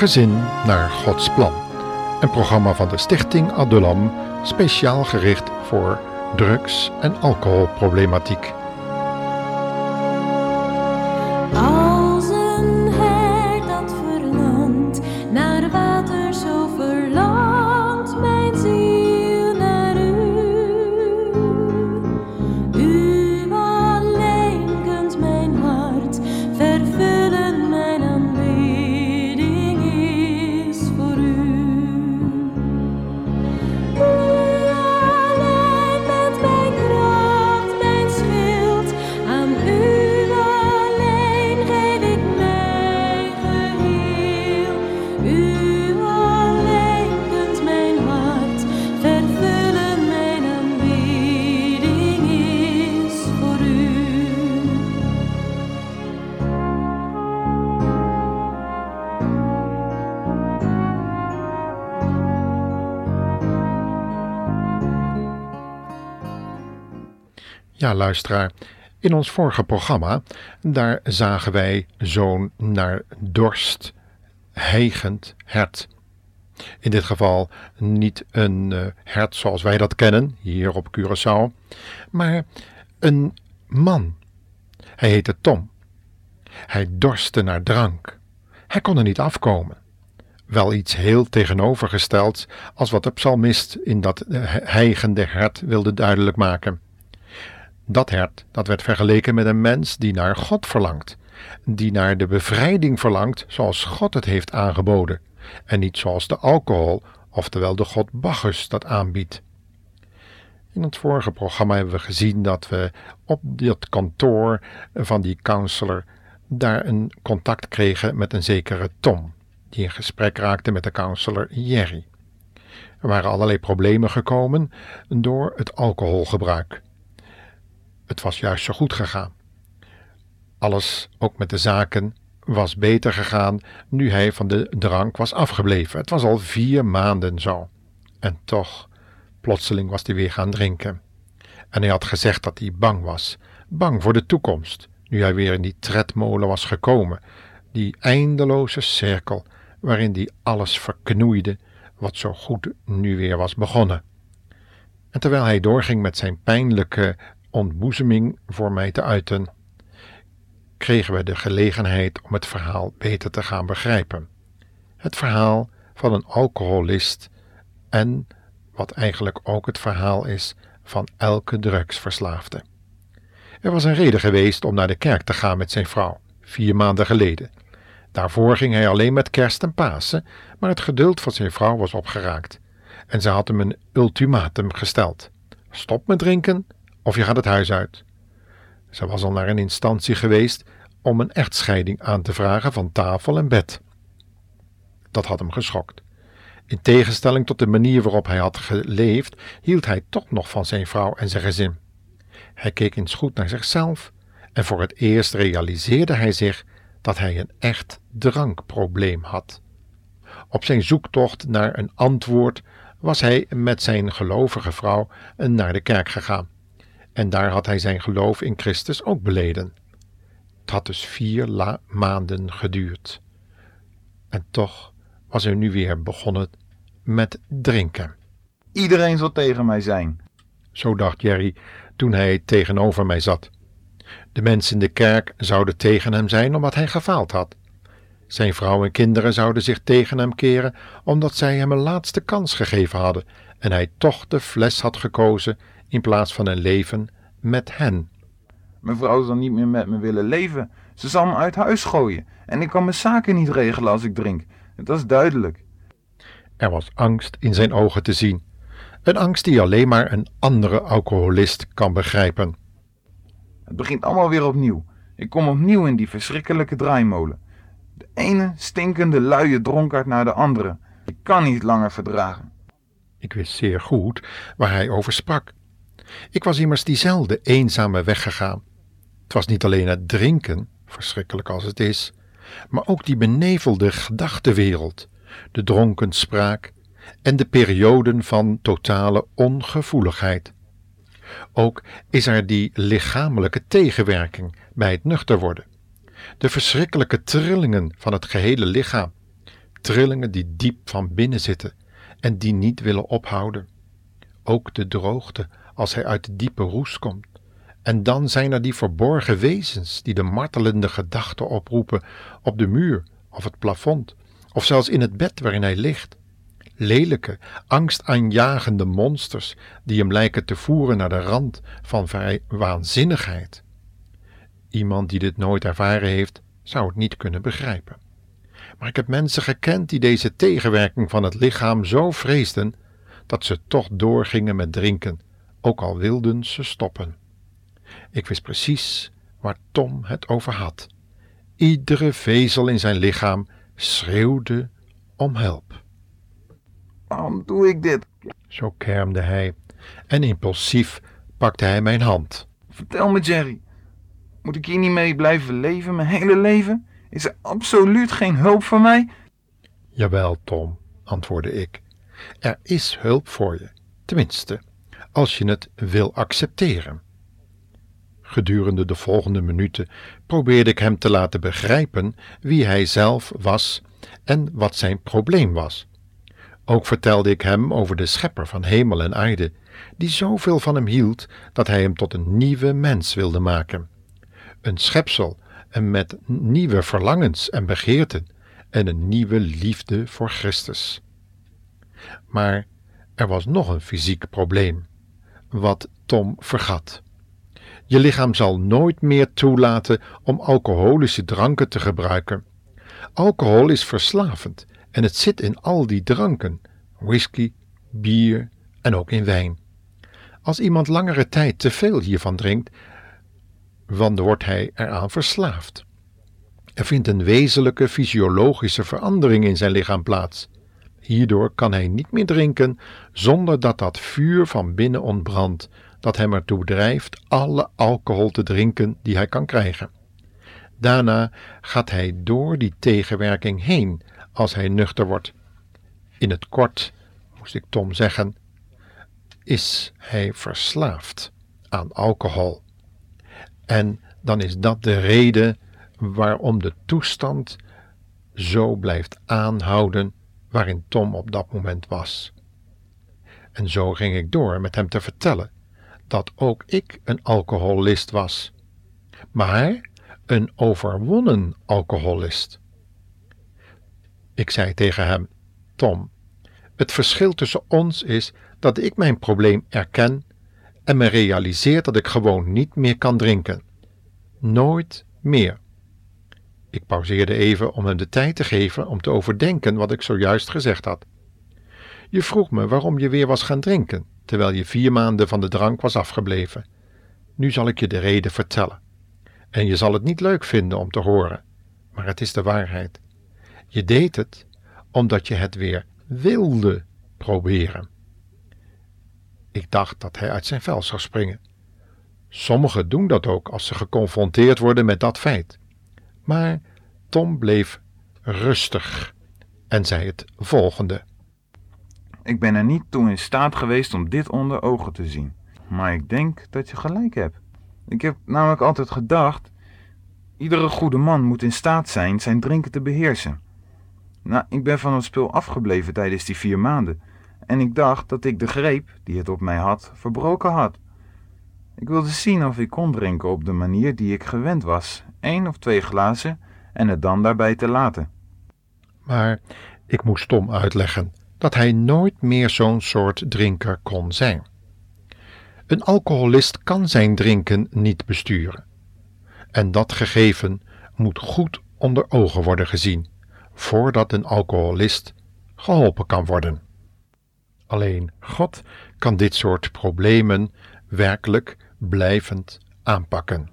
Gezin naar Gods plan. Een programma van de Stichting Adulam, speciaal gericht voor drugs- en alcoholproblematiek. Ja, luisteraar. In ons vorige programma, daar zagen wij zo'n naar dorst hijgend hert. In dit geval niet een eh, hert zoals wij dat kennen, hier op Curaçao, maar een man. Hij heette Tom. Hij dorstte naar drank. Hij kon er niet afkomen. Wel iets heel tegenovergestelds als wat de psalmist in dat eh, hijgende hert wilde duidelijk maken. Dat hert dat werd vergeleken met een mens die naar God verlangt, die naar de bevrijding verlangt zoals God het heeft aangeboden, en niet zoals de alcohol, oftewel de god Bacchus, dat aanbiedt. In het vorige programma hebben we gezien dat we op dat kantoor van die counselor daar een contact kregen met een zekere Tom, die in gesprek raakte met de counselor Jerry. Er waren allerlei problemen gekomen door het alcoholgebruik. Het was juist zo goed gegaan. Alles, ook met de zaken, was beter gegaan nu hij van de drank was afgebleven. Het was al vier maanden zo. En toch, plotseling was hij weer gaan drinken. En hij had gezegd dat hij bang was, bang voor de toekomst, nu hij weer in die tredmolen was gekomen, die eindeloze cirkel waarin hij alles verknoeide wat zo goed nu weer was begonnen. En terwijl hij doorging met zijn pijnlijke ontboezeming voor mij te uiten, kregen we de gelegenheid om het verhaal beter te gaan begrijpen. Het verhaal van een alcoholist en wat eigenlijk ook het verhaal is van elke drugsverslaafde. Er was een reden geweest om naar de kerk te gaan met zijn vrouw, vier maanden geleden. Daarvoor ging hij alleen met kerst en Pasen, maar het geduld van zijn vrouw was opgeraakt. En ze had hem een ultimatum gesteld: stop met drinken of je gaat het huis uit. Ze was al naar een instantie geweest om een echtscheiding aan te vragen van tafel en bed. Dat had hem geschokt. In tegenstelling tot de manier waarop hij had geleefd, hield hij toch nog van zijn vrouw en zijn gezin. Hij keek eens goed naar zichzelf en voor het eerst realiseerde hij zich dat hij een echt drankprobleem had. Op zijn zoektocht naar een antwoord was hij met zijn gelovige vrouw naar de kerk gegaan. En daar had hij zijn geloof in Christus ook beleden. Het had dus vier maanden geduurd. En toch was hij nu weer begonnen met drinken. Iedereen zal tegen mij zijn. Zo dacht Jerry toen hij tegenover mij zat. De mensen in de kerk zouden tegen hem zijn omdat hij gefaald had. Zijn vrouw en kinderen zouden zich tegen hem keren omdat zij hem een laatste kans gegeven hadden en hij toch de fles had gekozen in plaats van een leven met hen. Mijn vrouw zal niet meer met me willen leven. Ze zal me uit huis gooien. En ik kan mijn zaken niet regelen als ik drink. Dat is duidelijk. Er was angst in zijn ogen te zien. Een angst die alleen maar een andere alcoholist kan begrijpen. Het begint allemaal weer opnieuw. Ik kom opnieuw in die verschrikkelijke draaimolen. De ene stinkende luie dronkaard naar de andere. Ik kan niet langer verdragen. Ik wist zeer goed waar hij over sprak. Ik was immers diezelfde eenzame weg gegaan. Het was niet alleen het drinken, verschrikkelijk als het is, maar ook die benevelde gedachtenwereld, de dronken spraak en de perioden van totale ongevoeligheid. Ook is er die lichamelijke tegenwerking bij het nuchter worden, de verschrikkelijke trillingen van het gehele lichaam, Trillingen die diep van binnen zitten en die niet willen ophouden. Ook de droogte als hij uit de diepe roes komt. En dan zijn er die verborgen wezens die de martelende gedachten oproepen op de muur of het plafond, of zelfs in het bed waarin hij ligt. Lelijke, angstaanjagende monsters die hem lijken te voeren naar de rand van waanzinnigheid. Iemand die dit nooit ervaren heeft, zou het niet kunnen begrijpen. Maar ik heb mensen gekend die deze tegenwerking van het lichaam zo vreesden dat ze toch doorgingen met drinken, ook al wilden ze stoppen. Ik wist precies waar Tom het over had. Iedere vezel in zijn lichaam schreeuwde om hulp. Waarom doe ik dit? Zo kermde hij, en impulsief pakte hij mijn hand. Vertel me, Jerry. Moet ik hier niet mee blijven leven, mijn hele leven? Is er absoluut geen hulp voor mij? Jawel, Tom, antwoordde ik. Er is hulp voor je, tenminste, als je het wil accepteren. Gedurende de volgende minuten probeerde ik hem te laten begrijpen wie hij zelf was en wat zijn probleem was. Ook vertelde ik hem over de schepper van hemel en aarde, die zoveel van hem hield dat hij hem tot een nieuwe mens wilde maken. Een schepsel en met nieuwe verlangens en begeerten en een nieuwe liefde voor Christus. Maar er was nog een fysiek probleem, wat Tom vergat. Je lichaam zal nooit meer toelaten om alcoholische dranken te gebruiken. Alcohol is verslavend en het zit in al die dranken: whisky, bier en ook in wijn. Als iemand langere tijd te veel hiervan drinkt, dan wordt hij eraan verslaafd. Er vindt een wezenlijke fysiologische verandering in zijn lichaam plaats. Hierdoor kan hij niet meer drinken zonder dat dat vuur van binnen ontbrandt, dat hem ertoe drijft alle alcohol te drinken die hij kan krijgen. Daarna gaat hij door die tegenwerking heen als hij nuchter wordt. In het kort, moest ik Tom zeggen, is hij verslaafd aan alcohol. En dan is dat de reden waarom de toestand zo blijft aanhouden waarin Tom op dat moment was. En zo ging ik door met hem te vertellen dat ook ik een alcoholist was, maar een overwonnen alcoholist. Ik zei tegen hem: Tom, het verschil tussen ons is dat ik mijn probleem erken en me realiseer dat ik gewoon niet meer kan drinken. Nooit meer. Ik pauzeerde even om hem de tijd te geven om te overdenken wat ik zojuist gezegd had. Je vroeg me waarom je weer was gaan drinken, terwijl je vier maanden van de drank was afgebleven. Nu zal ik je de reden vertellen. En je zal het niet leuk vinden om te horen, maar het is de waarheid. Je deed het omdat je het weer wilde proberen. Ik dacht dat hij uit zijn vel zou springen. Sommigen doen dat ook als ze geconfronteerd worden met dat feit. Maar Tom bleef rustig en zei het volgende. Ik ben er niet toe in staat geweest om dit onder ogen te zien. Maar ik denk dat je gelijk hebt. Ik heb namelijk altijd gedacht: iedere goede man moet in staat zijn zijn drinken te beheersen. Nou, ik ben van het spul afgebleven tijdens die vier maanden. En ik dacht dat ik de greep die het op mij had, verbroken had. Ik wilde zien of ik kon drinken op de manier die ik gewend was: één of twee glazen en het dan daarbij te laten. Maar ik moest Tom uitleggen dat hij nooit meer zo'n soort drinker kon zijn. Een alcoholist kan zijn drinken niet besturen. En dat gegeven moet goed onder ogen worden gezien, voordat een alcoholist geholpen kan worden. Alleen God kan dit soort problemen werkelijk blijvend aanpakken.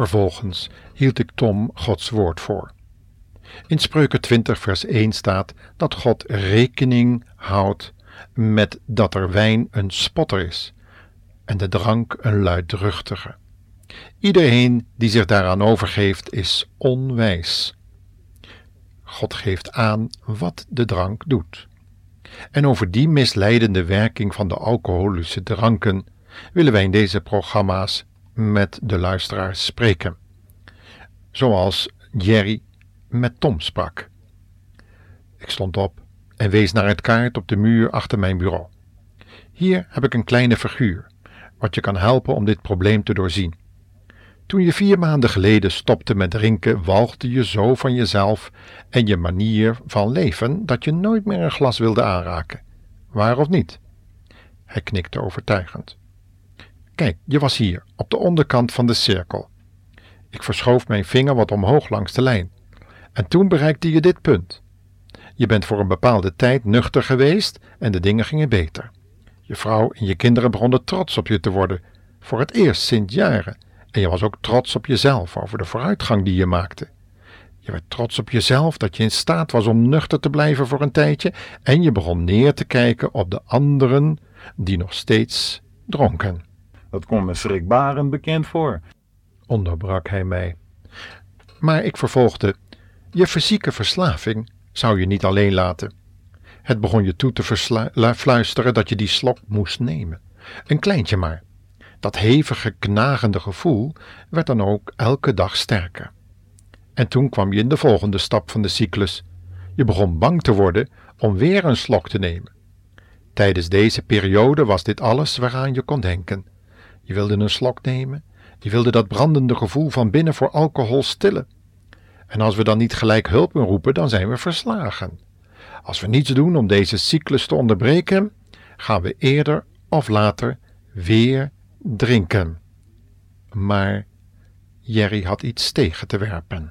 Vervolgens hield ik Tom Gods woord voor. In Spreuken 20, vers 1 staat dat God rekening houdt met dat er wijn een spotter is en de drank een luidruchtige. Iedereen die zich daaraan overgeeft is onwijs. God geeft aan wat de drank doet. En over die misleidende werking van de alcoholische dranken willen wij in deze programma's met de luisteraars spreken. Zoals Jerry met Tom sprak. Ik stond op en wees naar het kaart op de muur achter mijn bureau. Hier heb ik een kleine figuur, wat je kan helpen om dit probleem te doorzien. Toen je vier maanden geleden stopte met drinken, walgde je zo van jezelf en je manier van leven dat je nooit meer een glas wilde aanraken. Waar of niet? Hij knikte overtuigend. Kijk, je was hier, op de onderkant van de cirkel. Ik verschoof mijn vinger wat omhoog langs de lijn. En toen bereikte je dit punt. Je bent voor een bepaalde tijd nuchter geweest en de dingen gingen beter. Je vrouw en je kinderen begonnen trots op je te worden, voor het eerst sinds jaren. En je was ook trots op jezelf over de vooruitgang die je maakte. Je werd trots op jezelf dat je in staat was om nuchter te blijven voor een tijdje en je begon neer te kijken op de anderen die nog steeds dronken. Dat komt me schrikbarend bekend voor. Onderbrak hij mij. Maar ik vervolgde: Je fysieke verslaving zou je niet alleen laten. Het begon je toe te fluisteren dat je die slok moest nemen. Een kleintje maar. Dat hevige, knagende gevoel werd dan ook elke dag sterker. En toen kwam je in de volgende stap van de cyclus. Je begon bang te worden om weer een slok te nemen. Tijdens deze periode was dit alles waaraan je kon denken. Je wilde een slok nemen, je wilde dat brandende gevoel van binnen voor alcohol stillen. En als we dan niet gelijk hulp roepen, dan zijn we verslagen. Als we niets doen om deze cyclus te onderbreken, gaan we eerder of later weer drinken. Maar Jerry had iets tegen te werpen.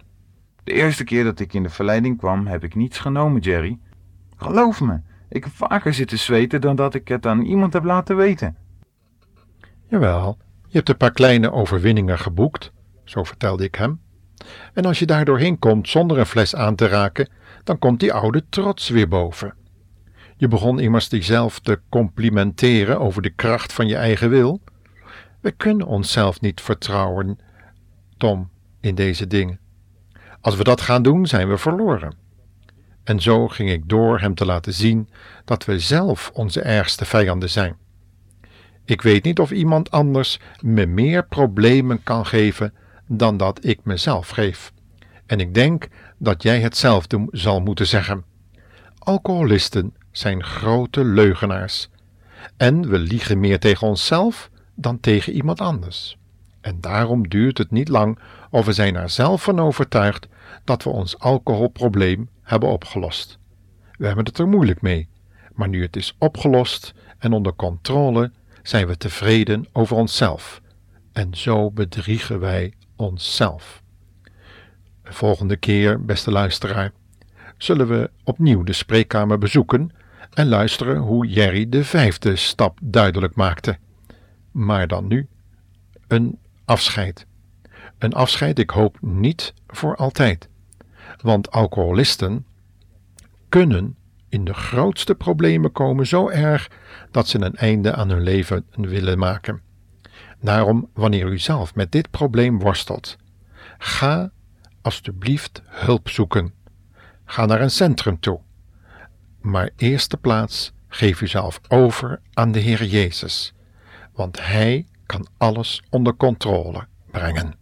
De eerste keer dat ik in de verleiding kwam, heb ik niets genomen, Jerry. Geloof me, ik heb vaker zitten zweten dan dat ik het aan iemand heb laten weten. Jawel, je hebt een paar kleine overwinningen geboekt, zo vertelde ik hem. En als je daar doorheen komt zonder een fles aan te raken, dan komt die oude trots weer boven. Je begon immers jezelf te complimenteren over de kracht van je eigen wil. We kunnen onszelf niet vertrouwen, Tom, in deze dingen. Als we dat gaan doen, zijn we verloren. En zo ging ik door hem te laten zien dat we zelf onze ergste vijanden zijn. Ik weet niet of iemand anders me meer problemen kan geven dan dat ik mezelf geef. En ik denk dat jij hetzelfde zal moeten zeggen. Alcoholisten zijn grote leugenaars. En we liegen meer tegen onszelf dan tegen iemand anders. En daarom duurt het niet lang of we zijn er zelf van overtuigd dat we ons alcoholprobleem hebben opgelost. We hebben het er moeilijk mee, maar nu het is opgelost en onder controle, zijn we tevreden over onszelf. En zo bedriegen wij onszelf. De volgende keer, beste luisteraar, zullen we opnieuw de spreekkamer bezoeken en luisteren hoe Jerry de vijfde stap duidelijk maakte. Maar dan nu een afscheid. Een afscheid, ik hoop niet voor altijd. Want alcoholisten kunnen in de grootste problemen komen zo erg dat ze een einde aan hun leven willen maken. Daarom, wanneer u zelf met dit probleem worstelt, ga alstublieft hulp zoeken. Ga naar een centrum toe. Maar eerste plaats geef uzelf over aan de Heer Jezus, want Hij kan alles onder controle brengen.